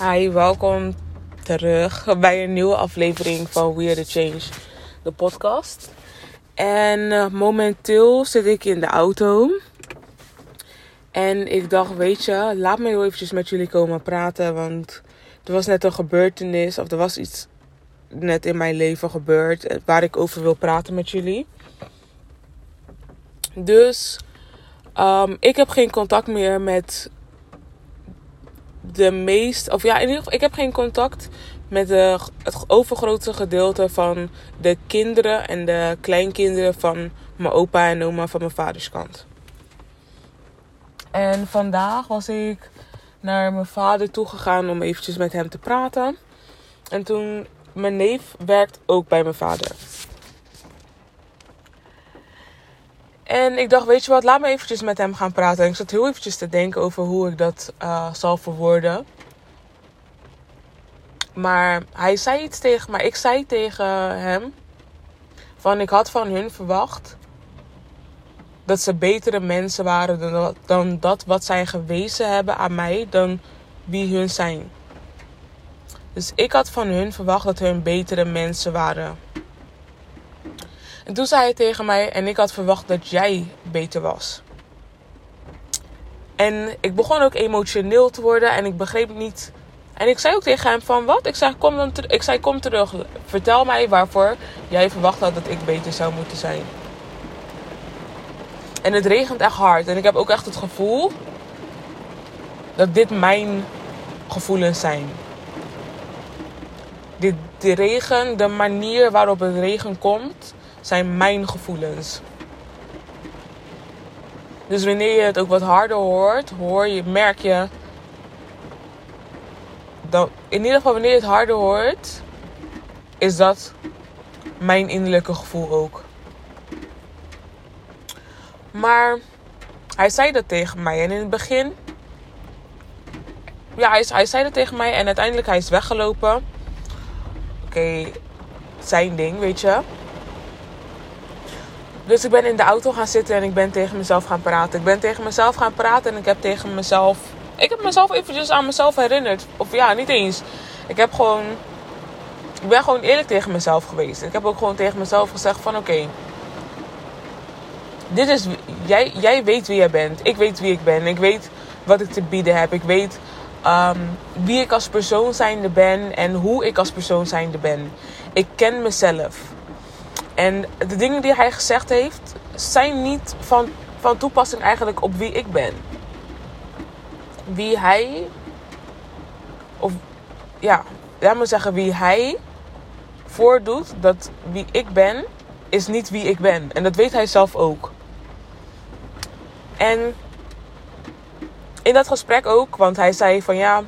Hi, welkom terug bij een nieuwe aflevering van We The Change, de podcast. En eh, momenteel zit ik in de auto. En ik dacht, weet je, laat me heel eventjes met jullie komen praten. Want er was net een gebeurtenis, of er was iets net in mijn leven gebeurd eh, waar ik over wil praten met jullie. Dus um, ik heb geen contact meer met de meest, of ja, in ieder geval, ik heb geen contact met het overgrote gedeelte van de kinderen en de kleinkinderen van mijn opa en oma van mijn vaders kant. En vandaag was ik naar mijn vader toe gegaan om eventjes met hem te praten. En toen, mijn neef werkt ook bij mijn vader. En ik dacht, weet je wat, laat me eventjes met hem gaan praten. En ik zat heel eventjes te denken over hoe ik dat uh, zal verwoorden. Maar hij zei iets tegen mij. Ik zei tegen hem van ik had van hun verwacht dat ze betere mensen waren dan dat, dan dat wat zij gewezen hebben aan mij, dan wie hun zijn. Dus ik had van hun verwacht dat hun betere mensen waren. En toen zei hij tegen mij, en ik had verwacht dat jij beter was. En ik begon ook emotioneel te worden en ik begreep niet. En ik zei ook tegen hem van wat? Ik zei kom, dan ik zei, kom terug. Vertel mij waarvoor jij verwacht had dat ik beter zou moeten zijn. En het regent echt hard. En ik heb ook echt het gevoel dat dit mijn gevoelens zijn. Dit, de regen, de manier waarop het regen komt, zijn mijn gevoelens. Dus wanneer je het ook wat harder hoort, hoor je, merk je. Dat, in ieder geval, wanneer je het harder hoort, is dat mijn innerlijke gevoel ook. Maar hij zei dat tegen mij. En in het begin. Ja, hij, hij zei dat tegen mij. En uiteindelijk hij is weggelopen. Oké, zijn ding, weet je. Dus ik ben in de auto gaan zitten en ik ben tegen mezelf gaan praten. Ik ben tegen mezelf gaan praten en ik heb tegen mezelf. Ik heb mezelf eventjes aan mezelf herinnerd. Of ja, niet eens. Ik heb gewoon. Ik ben gewoon eerlijk tegen mezelf geweest. Ik heb ook gewoon tegen mezelf gezegd: van oké. dit is. Jij, jij weet wie jij bent. Ik weet wie ik ben. Ik weet wat ik te bieden heb. Ik weet um, wie ik als persoon zijnde ben en hoe ik als persoon zijnde ben. Ik ken mezelf. En de dingen die hij gezegd heeft, zijn niet van, van toepassing eigenlijk op wie ik ben. Wie hij, of ja, laat me zeggen, wie hij voordoet dat wie ik ben, is niet wie ik ben. En dat weet hij zelf ook. En in dat gesprek ook, want hij zei van ja,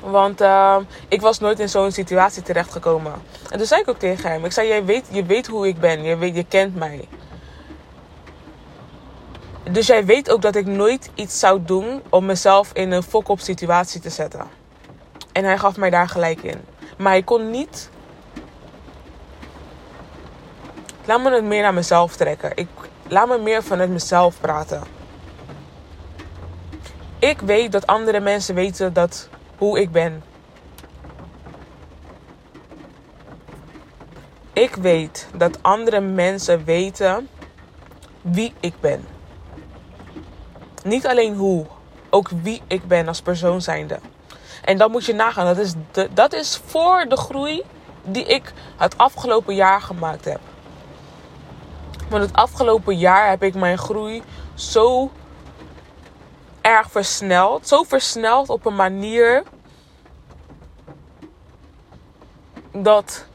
want uh, ik was nooit in zo'n situatie terechtgekomen. En toen zei ik ook tegen hem: Ik zei, jij weet, je weet hoe ik ben. Je, weet, je kent mij. Dus jij weet ook dat ik nooit iets zou doen om mezelf in een fok-op situatie te zetten. En hij gaf mij daar gelijk in. Maar hij kon niet. Laat me het meer naar mezelf trekken. Ik, laat me meer vanuit mezelf praten. Ik weet dat andere mensen weten dat hoe ik ben. Ik weet dat andere mensen weten wie ik ben. Niet alleen hoe, ook wie ik ben als persoon zijnde. En dan moet je nagaan, dat is, de, dat is voor de groei die ik het afgelopen jaar gemaakt heb. Want het afgelopen jaar heb ik mijn groei zo erg versneld. Zo versneld op een manier dat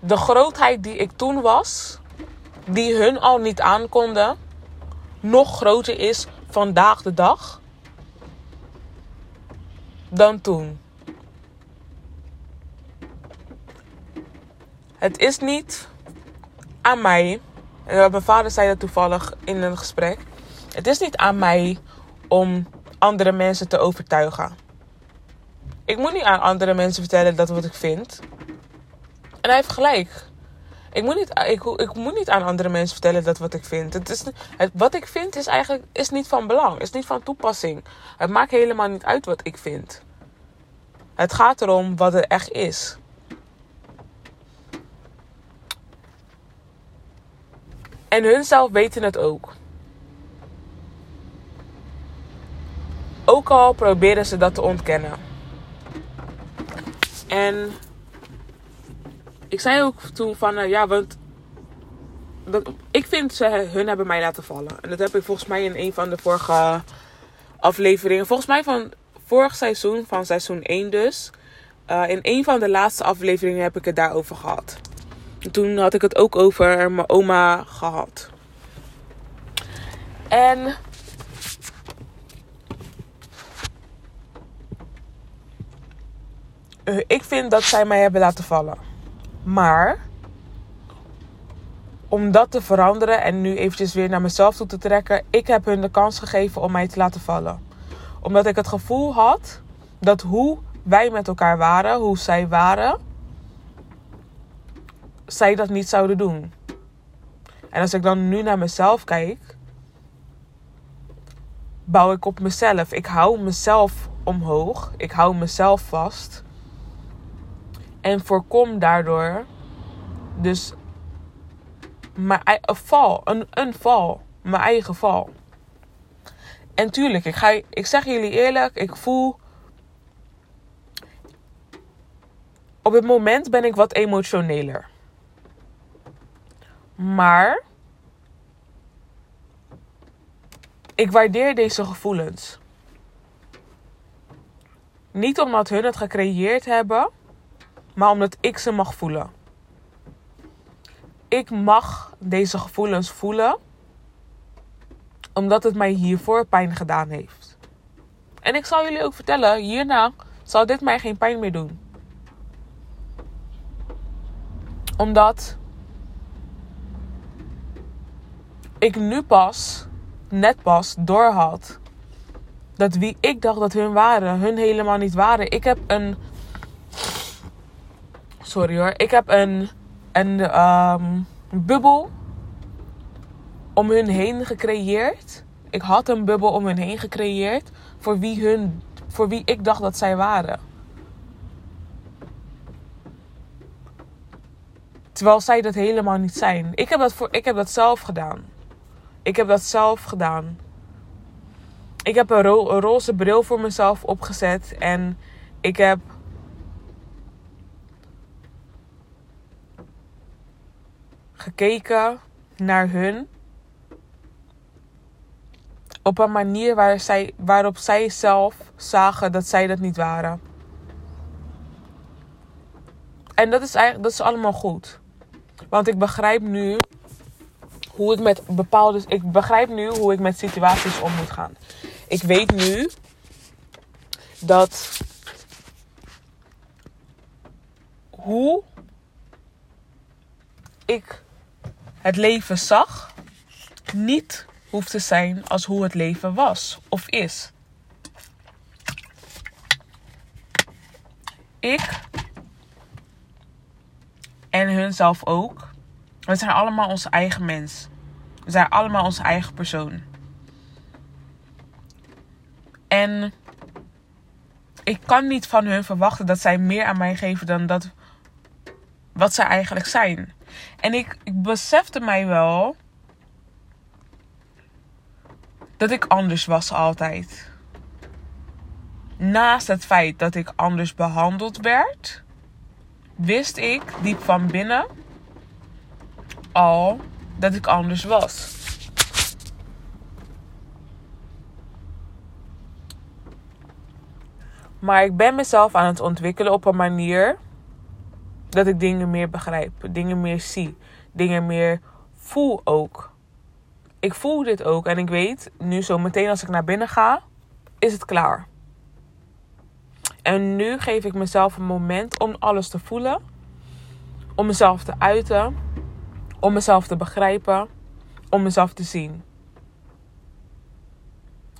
de grootheid die ik toen was, die hun al niet aankonden, nog groter is vandaag de dag dan toen. Het is niet aan mij, mijn vader zei dat toevallig in een gesprek. Het is niet aan mij om andere mensen te overtuigen. Ik moet niet aan andere mensen vertellen dat wat ik vind. Hij heeft gelijk. Ik moet, niet, ik, ik moet niet aan andere mensen vertellen dat wat ik vind. Het is, het, wat ik vind is eigenlijk is niet van belang. Is niet van toepassing. Het maakt helemaal niet uit wat ik vind. Het gaat erom wat er echt is. En hun zelf weten het ook. Ook al proberen ze dat te ontkennen. En ik zei ook toen van, uh, ja, want dat, ik vind ze hun hebben mij laten vallen. En dat heb ik volgens mij in een van de vorige afleveringen, volgens mij van vorig seizoen, van seizoen 1 dus. Uh, in een van de laatste afleveringen heb ik het daarover gehad. En toen had ik het ook over mijn oma gehad. En uh, ik vind dat zij mij hebben laten vallen. Maar om dat te veranderen en nu eventjes weer naar mezelf toe te trekken, ik heb hun de kans gegeven om mij te laten vallen. Omdat ik het gevoel had dat hoe wij met elkaar waren, hoe zij waren, zij dat niet zouden doen. En als ik dan nu naar mezelf kijk, bouw ik op mezelf. Ik hou mezelf omhoog. Ik hou mezelf vast. En voorkom daardoor dus mijn, een val, een, een val, mijn eigen val. En tuurlijk, ik, ga, ik zeg jullie eerlijk, ik voel. Op het moment ben ik wat emotioneler. Maar ik waardeer deze gevoelens. Niet omdat hun het gecreëerd hebben, maar omdat ik ze mag voelen. Ik mag deze gevoelens voelen, omdat het mij hiervoor pijn gedaan heeft. En ik zal jullie ook vertellen, hierna zal dit mij geen pijn meer doen. Omdat ik nu pas, net pas, doorhad dat wie ik dacht dat hun waren, hun helemaal niet waren. Ik heb een Sorry hoor. Ik heb een, een um, bubbel om hun heen gecreëerd. Ik had een bubbel om hun heen gecreëerd. Voor wie, hun, voor wie ik dacht dat zij waren. Terwijl zij dat helemaal niet zijn. Ik heb dat, voor, ik heb dat zelf gedaan. Ik heb dat zelf gedaan. Ik heb een, een roze bril voor mezelf opgezet. En ik heb gekeken naar hun. Op een manier waar zij, waarop zij zelf zagen dat zij dat niet waren. En dat is, eigenlijk, dat is allemaal goed. Want ik begrijp nu hoe ik met bepaalde. Ik begrijp nu hoe ik met situaties om moet gaan. Ik weet nu dat hoe ik het leven zag, niet hoeft te zijn als hoe het leven was of is. Ik en hun zelf ook. We zijn allemaal onze eigen mens. We zijn allemaal onze eigen persoon. En ik kan niet van hun verwachten dat zij meer aan mij geven dan dat wat zij eigenlijk zijn. En ik, ik besefte mij wel dat ik anders was altijd. Naast het feit dat ik anders behandeld werd, wist ik diep van binnen al dat ik anders was. Maar ik ben mezelf aan het ontwikkelen op een manier dat ik dingen meer begrijp, dingen meer zie, dingen meer voel ook. Ik voel dit ook en ik weet nu zo meteen als ik naar binnen ga, is het klaar. En nu geef ik mezelf een moment om alles te voelen, om mezelf te uiten, om mezelf te begrijpen, om mezelf te zien.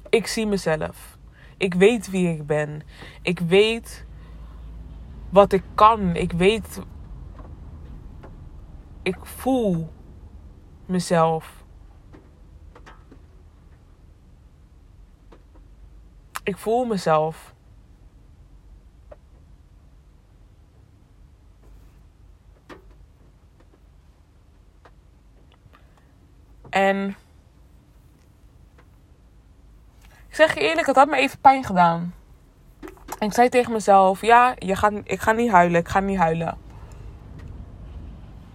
Ik zie mezelf. Ik weet wie ik ben. Ik weet wat ik kan. Ik weet. ik voel mezelf. Ik voel mezelf. En ik zeg je eerlijk, het had me even pijn gedaan. En ik zei tegen mezelf: Ja, je gaat, ik ga niet huilen, ik ga niet huilen.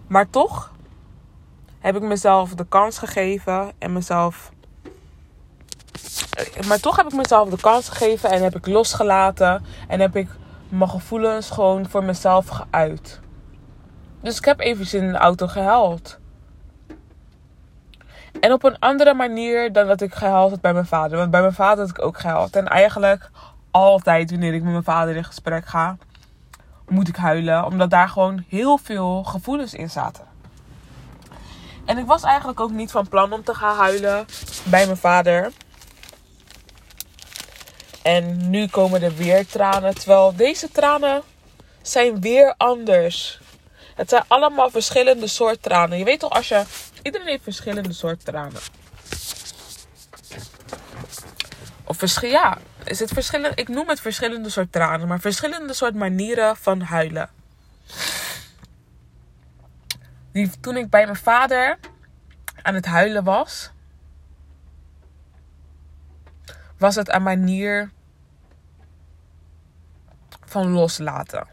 Maar toch heb ik mezelf de kans gegeven en mezelf. Maar toch heb ik mezelf de kans gegeven en heb ik losgelaten en heb ik mijn gevoelens gewoon voor mezelf geuit. Dus ik heb even in de auto gehuild. En op een andere manier dan dat ik gehuild had bij mijn vader. Want bij mijn vader had ik ook gehuild. En eigenlijk altijd wanneer ik met mijn vader in gesprek ga, moet ik huilen. Omdat daar gewoon heel veel gevoelens in zaten. En ik was eigenlijk ook niet van plan om te gaan huilen bij mijn vader. En nu komen er weer tranen. Terwijl deze tranen zijn weer anders. Het zijn allemaal verschillende soorten tranen. Je weet toch, als je. Iedereen heeft verschillende soorten tranen. Of verschil, ja, is het verschillende. Ik noem het verschillende soorten tranen, maar verschillende soorten manieren van huilen. Die, toen ik bij mijn vader aan het huilen was, was het een manier van loslaten.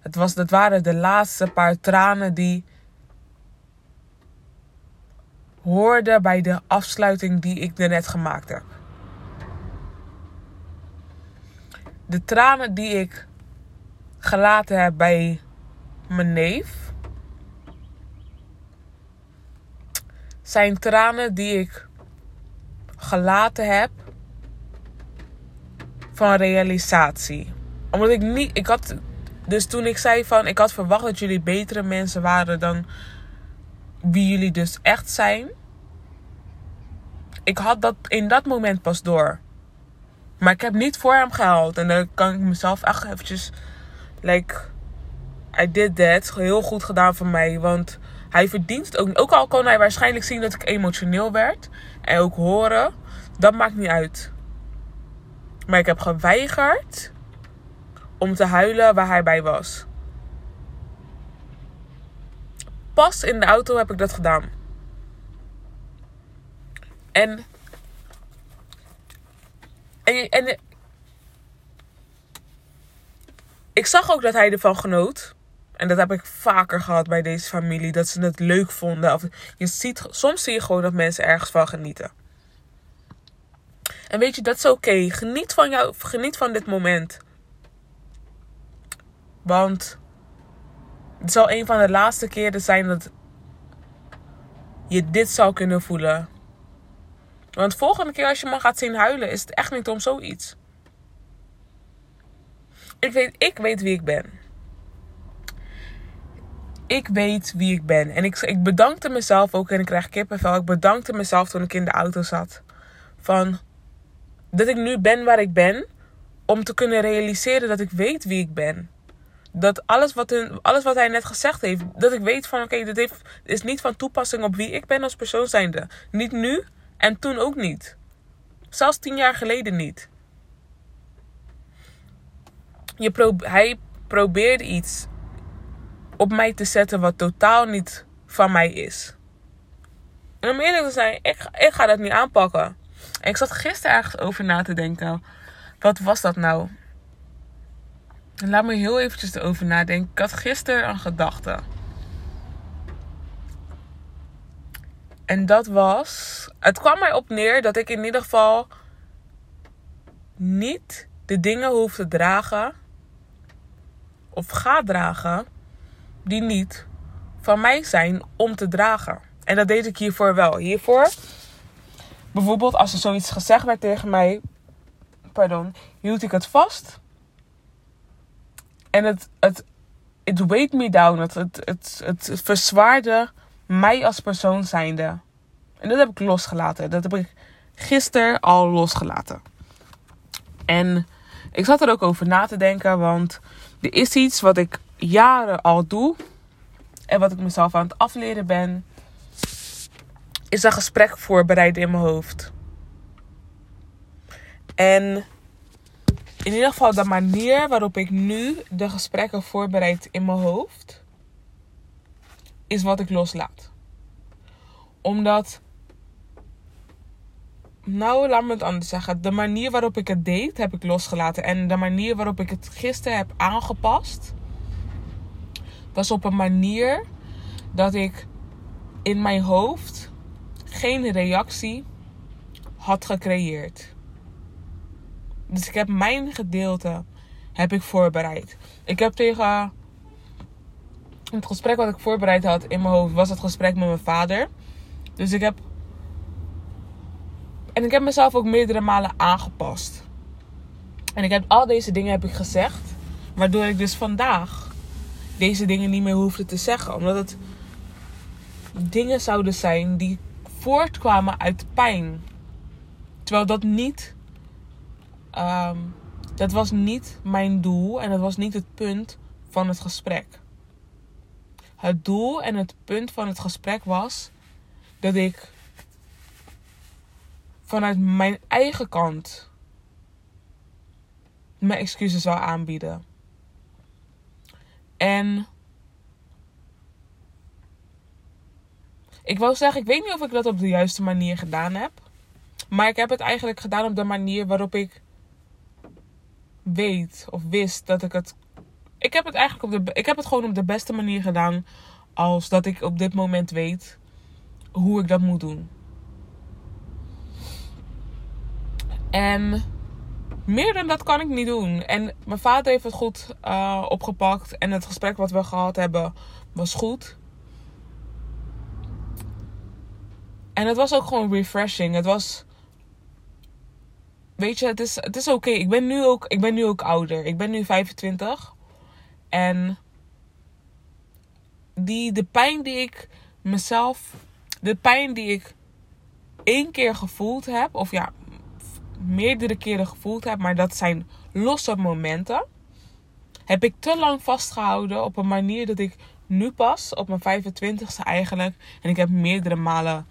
Het, was, dat waren de laatste paar tranen die hoorden bij de afsluiting die ik net gemaakt heb. De tranen die ik gelaten heb bij mijn neef. Zijn tranen die ik gelaten heb van realisatie. Omdat ik niet. Ik had dus toen ik zei van ik had verwacht dat jullie betere mensen waren dan wie jullie dus echt zijn. Ik had dat in dat moment pas door. Maar ik heb niet voor hem gehaald. En dan kan ik mezelf echt eventjes... Like, I did that. Heel goed gedaan van mij. Want hij verdient ook. Ook al kon hij waarschijnlijk zien dat ik emotioneel werd. En ook horen. Dat maakt niet uit. Maar ik heb geweigerd om te huilen waar hij bij was. Pas in de auto heb ik dat gedaan. En. En, en ik zag ook dat hij ervan genoot. En dat heb ik vaker gehad bij deze familie. Dat ze het leuk vonden. Of je ziet, soms zie je gewoon dat mensen ergens van genieten. En weet je, dat is oké. Geniet van jou, geniet van dit moment. Want het zal een van de laatste keren zijn dat je dit zou kunnen voelen. Want de volgende keer als je me gaat zien huilen, is het echt niet om zoiets. Ik weet, ik weet wie ik ben. Ik weet wie ik ben. En ik, ik bedankte mezelf ook en ik krijg kippenvel. Ik bedankte mezelf toen ik in de auto zat. Van dat ik nu ben waar ik ben. Om te kunnen realiseren dat ik weet wie ik ben dat alles wat, hun, alles wat hij net gezegd heeft, dat ik weet van oké, dit is niet van toepassing op wie ik ben als persoon zijnde. Niet nu en toen ook niet. Zelfs tien jaar geleden niet. Je pro hij probeerde iets op mij te zetten wat totaal niet van mij is. En om eerlijk te zijn, ik, ik ga dat niet aanpakken. En ik zat gisteren ergens over na te denken. Wat was dat nou? Laat me heel eventjes erover nadenken. Ik had gisteren een gedachte. En dat was. Het kwam mij op neer dat ik in ieder geval niet de dingen hoef te dragen. Of ga dragen. Die niet van mij zijn om te dragen. En dat deed ik hiervoor wel. Hiervoor. Bijvoorbeeld als er zoiets gezegd werd tegen mij. Pardon. Hield ik het vast en het, het, het weighed me down. Het, het, het, het verzwaarde mij als persoon zijnde. En dat heb ik losgelaten. Dat heb ik gisteren al losgelaten. En ik zat er ook over na te denken, want er is iets wat ik jaren al doe. en wat ik mezelf aan het afleren ben, is een gesprek voorbereiden in mijn hoofd. En in ieder geval de manier waarop ik nu de gesprekken voorbereid in mijn hoofd, is wat ik loslaat. Omdat, nou laat me het anders zeggen, de manier waarop ik het deed heb ik losgelaten. En de manier waarop ik het gisteren heb aangepast, was op een manier dat ik in mijn hoofd geen reactie had gecreëerd. Dus ik heb mijn gedeelte heb ik voorbereid. Ik heb tegen het gesprek wat ik voorbereid had in mijn hoofd was het gesprek met mijn vader. Dus ik heb en ik heb mezelf ook meerdere malen aangepast. En ik heb al deze dingen heb ik gezegd, waardoor ik dus vandaag deze dingen niet meer hoefde te zeggen, omdat het dingen zouden zijn die voortkwamen uit pijn. Terwijl dat niet. Um, dat was niet mijn doel en dat was niet het punt van het gesprek. Het doel en het punt van het gesprek was dat ik vanuit mijn eigen kant mijn excuses zou aanbieden. En Ik wil zeggen, ik weet niet of ik dat op de juiste manier gedaan heb. Maar ik heb het eigenlijk gedaan op de manier waarop ik weet of wist dat ik het. Ik heb het eigenlijk op de. Ik heb het gewoon op de beste manier gedaan. Als dat ik op dit moment weet hoe ik dat moet doen. En meer dan dat kan ik niet doen. En mijn vader heeft het goed uh, opgepakt. En het gesprek wat we gehad hebben was goed. En het was ook gewoon refreshing. Het was. Weet je, het is, het is oké. Ik ben nu ook Ik ben nu ook ouder. Ik ben nu 25. En die, de pijn die ik mezelf. De pijn die ik één keer gevoeld heb. Of ja, meerdere keren gevoeld heb. Maar dat zijn losse momenten. Heb ik te lang vastgehouden op een manier dat ik nu pas, op mijn 25ste eigenlijk. En ik heb meerdere malen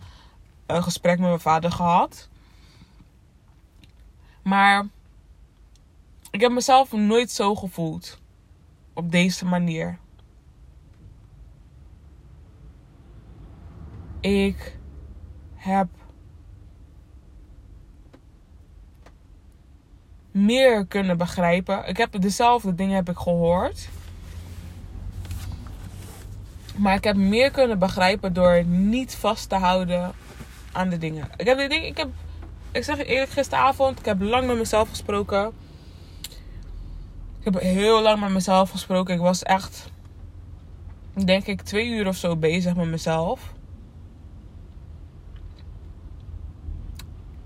een gesprek met mijn vader gehad. Maar ik heb mezelf nooit zo gevoeld. Op deze manier. Ik heb meer kunnen begrijpen. Ik heb dezelfde dingen heb ik gehoord. Maar ik heb meer kunnen begrijpen door niet vast te houden aan de dingen. Ik heb, ik heb, ik zeg eerlijk, gisteravond, ik heb lang met mezelf gesproken. Ik heb heel lang met mezelf gesproken. Ik was echt, denk ik, twee uur of zo bezig met mezelf.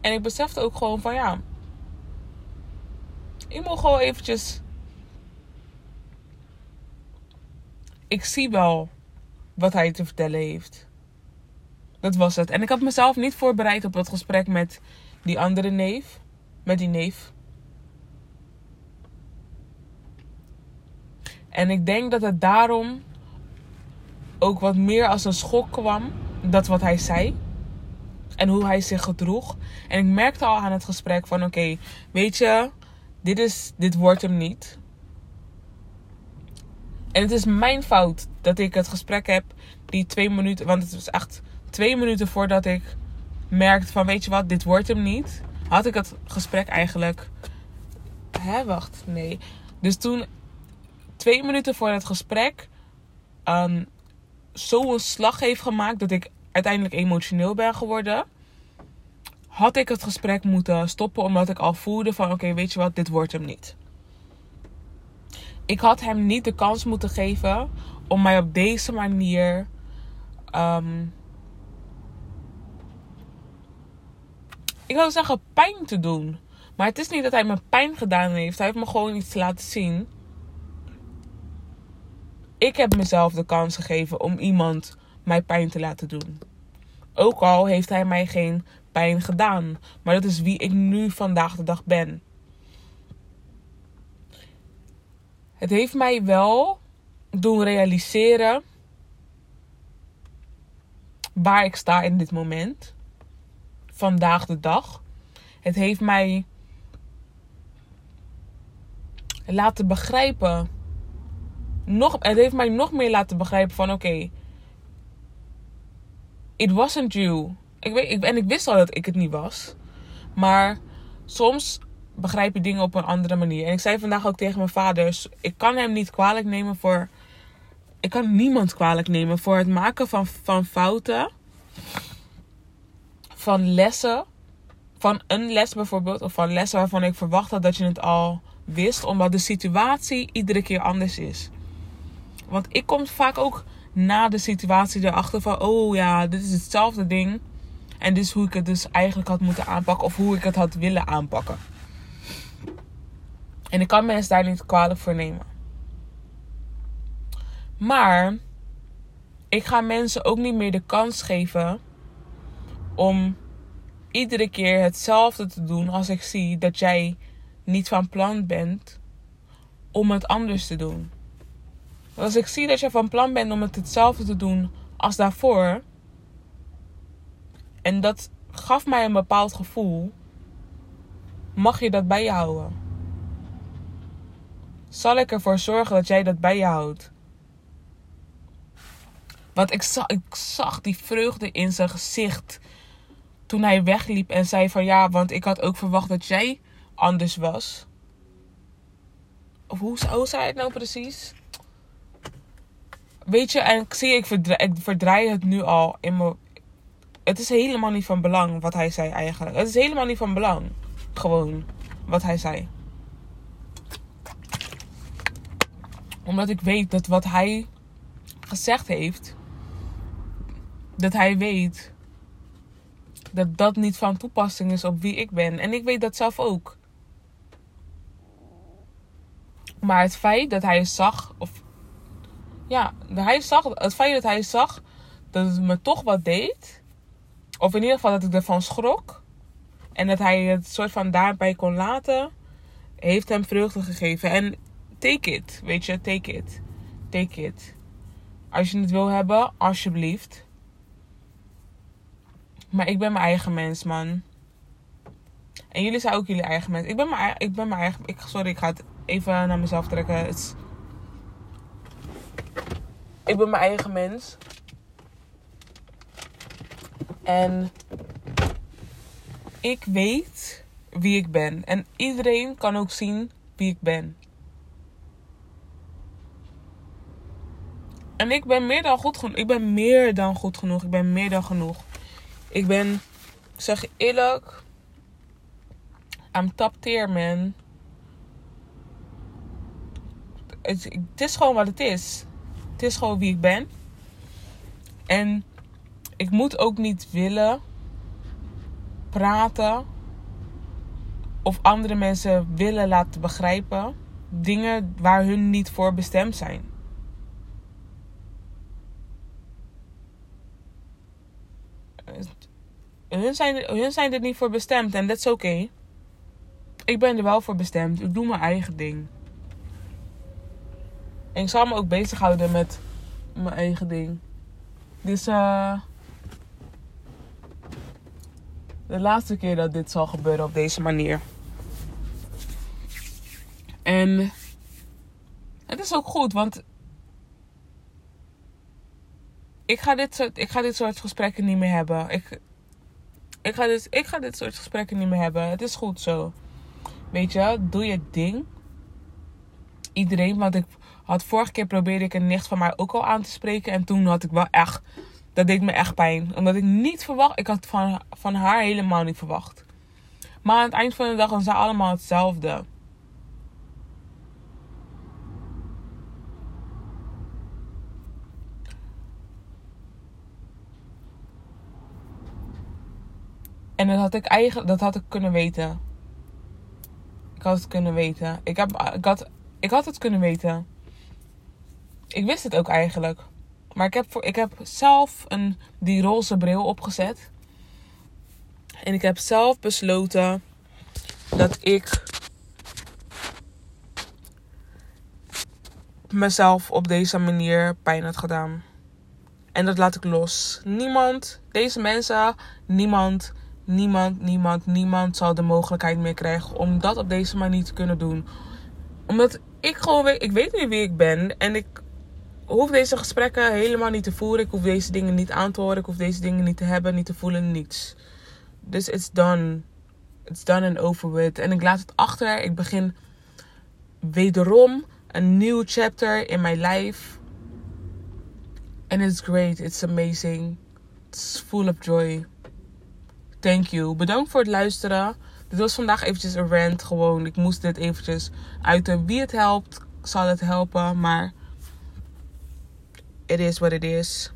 En ik besefte ook gewoon van ja. Ik moet gewoon eventjes. Ik zie wel wat hij te vertellen heeft. Dat was het. En ik had mezelf niet voorbereid op het gesprek met die andere neef. Met die neef. En ik denk dat het daarom ook wat meer als een schok kwam. Dat wat hij zei. En hoe hij zich gedroeg. En ik merkte al aan het gesprek van oké, weet je, dit, is, dit wordt hem niet. En het is mijn fout dat ik het gesprek heb die twee minuten. Want het was echt twee minuten voordat ik merkte van weet je wat, dit wordt hem niet. Had ik het gesprek eigenlijk. Hè, wacht, nee. Dus toen, twee minuten voor het gesprek, um, zo'n slag heeft gemaakt dat ik uiteindelijk emotioneel ben geworden. Had ik het gesprek moeten stoppen omdat ik al voelde van oké, weet je wat, dit wordt hem niet. Ik had hem niet de kans moeten geven om mij op deze manier um, ik wil zeggen pijn te doen. Maar het is niet dat hij me pijn gedaan heeft. Hij heeft me gewoon iets laten zien. Ik heb mezelf de kans gegeven om iemand mij pijn te laten doen. Ook al heeft hij mij geen pijn gedaan. Maar dat is wie ik nu vandaag de dag ben. Het heeft mij wel doen realiseren waar ik sta in dit moment. Vandaag de dag. Het heeft mij laten begrijpen. Nog, het heeft mij nog meer laten begrijpen van oké. it wasn't you. Ik weet, ik, en ik wist al dat ik het niet was. Maar soms begrijp je dingen op een andere manier. En ik zei vandaag ook tegen mijn vader: ik kan hem niet kwalijk nemen voor. Ik kan niemand kwalijk nemen voor het maken van, van fouten. Van lessen. Van een les bijvoorbeeld. Of van lessen waarvan ik verwacht had dat je het al wist. Omdat de situatie iedere keer anders is. Want ik kom vaak ook na de situatie erachter van... Oh ja, dit is hetzelfde ding. En dit is hoe ik het dus eigenlijk had moeten aanpakken. Of hoe ik het had willen aanpakken. En ik kan mensen daar niet kwalijk voor nemen. Maar ik ga mensen ook niet meer de kans geven om iedere keer hetzelfde te doen als ik zie dat jij niet van plan bent om het anders te doen. Als ik zie dat je van plan bent om het hetzelfde te doen als daarvoor, en dat gaf mij een bepaald gevoel, mag je dat bij je houden. Zal ik ervoor zorgen dat jij dat bij je houdt? Want ik zag, ik zag die vreugde in zijn gezicht toen hij wegliep en zei van ja, want ik had ook verwacht dat jij anders was. Of hoe, hoe zei het nou precies? Weet je, en ik zie, ik verdraai, het nu al in mijn. Het is helemaal niet van belang wat hij zei eigenlijk. Het is helemaal niet van belang. Gewoon wat hij zei. Omdat ik weet dat wat hij gezegd heeft, dat hij weet dat dat niet van toepassing is op wie ik ben. En ik weet dat zelf ook. Maar het feit dat hij zag, of ja, hij zag, het feit dat hij zag dat het me toch wat deed, of in ieder geval dat ik ervan schrok, en dat hij het soort van daarbij kon laten, heeft hem vreugde gegeven. En take it, weet je, take it. Take it. Als je het wil hebben, alsjeblieft. Maar ik ben mijn eigen mens, man. En jullie zijn ook jullie eigen mens. Ik ben mijn, ik ben mijn eigen... Ik, sorry, ik ga het even naar mezelf trekken. Ik ben mijn eigen mens. En ik weet wie ik ben. En iedereen kan ook zien wie ik ben. En ik ben meer dan goed genoeg. Ik ben meer dan goed genoeg. Ik ben meer dan genoeg. Ik ben, ik zeg je eerlijk, I'm top tier, man. Het, het is gewoon wat het is. Het is gewoon wie ik ben. En ik moet ook niet willen praten of andere mensen willen laten begrijpen dingen waar hun niet voor bestemd zijn. Hun zijn, hun zijn er niet voor bestemd en dat is oké. Ik ben er wel voor bestemd. Ik doe mijn eigen ding. En ik zal me ook bezighouden met mijn eigen ding. Dus uh, de laatste keer dat dit zal gebeuren op deze manier. En het is ook goed, want ik ga dit soort, ik ga dit soort gesprekken niet meer hebben. Ik, ik, ga dit, ik ga dit soort gesprekken niet meer hebben. Het is goed zo. Weet je, doe je ding. Iedereen, want ik had vorige keer probeerde ik een nicht van mij ook al aan te spreken. En toen had ik wel echt, dat deed me echt pijn. Omdat ik niet verwacht, ik had van, van haar helemaal niet verwacht. Maar aan het eind van de dag zijn ze allemaal hetzelfde. En dat had ik eigenlijk, dat had ik kunnen weten. Ik had het kunnen weten. Ik, heb, ik, had, ik had het kunnen weten. Ik wist het ook eigenlijk. Maar ik heb, voor, ik heb zelf een, die roze bril opgezet. En ik heb zelf besloten dat ik mezelf op deze manier pijn had gedaan. En dat laat ik los. Niemand, deze mensen, niemand, niemand, niemand, niemand zal de mogelijkheid meer krijgen om dat op deze manier te kunnen doen. Omdat ik gewoon weet, ik weet nu wie ik ben. En ik hoef deze gesprekken helemaal niet te voeren. Ik hoef deze dingen niet aan te horen. Ik hoef deze dingen niet te hebben, niet te voelen, niets. Dus it's done. It's done and over with. En ik laat het achter. Ik begin wederom een nieuw chapter in mijn life. And it's great. It's amazing. It's full of joy. Thank you. Bedankt voor het luisteren. Dit was vandaag eventjes een rant. Gewoon, ik moest dit eventjes uiten. Wie het helpt, zal het helpen. Maar it is what it is.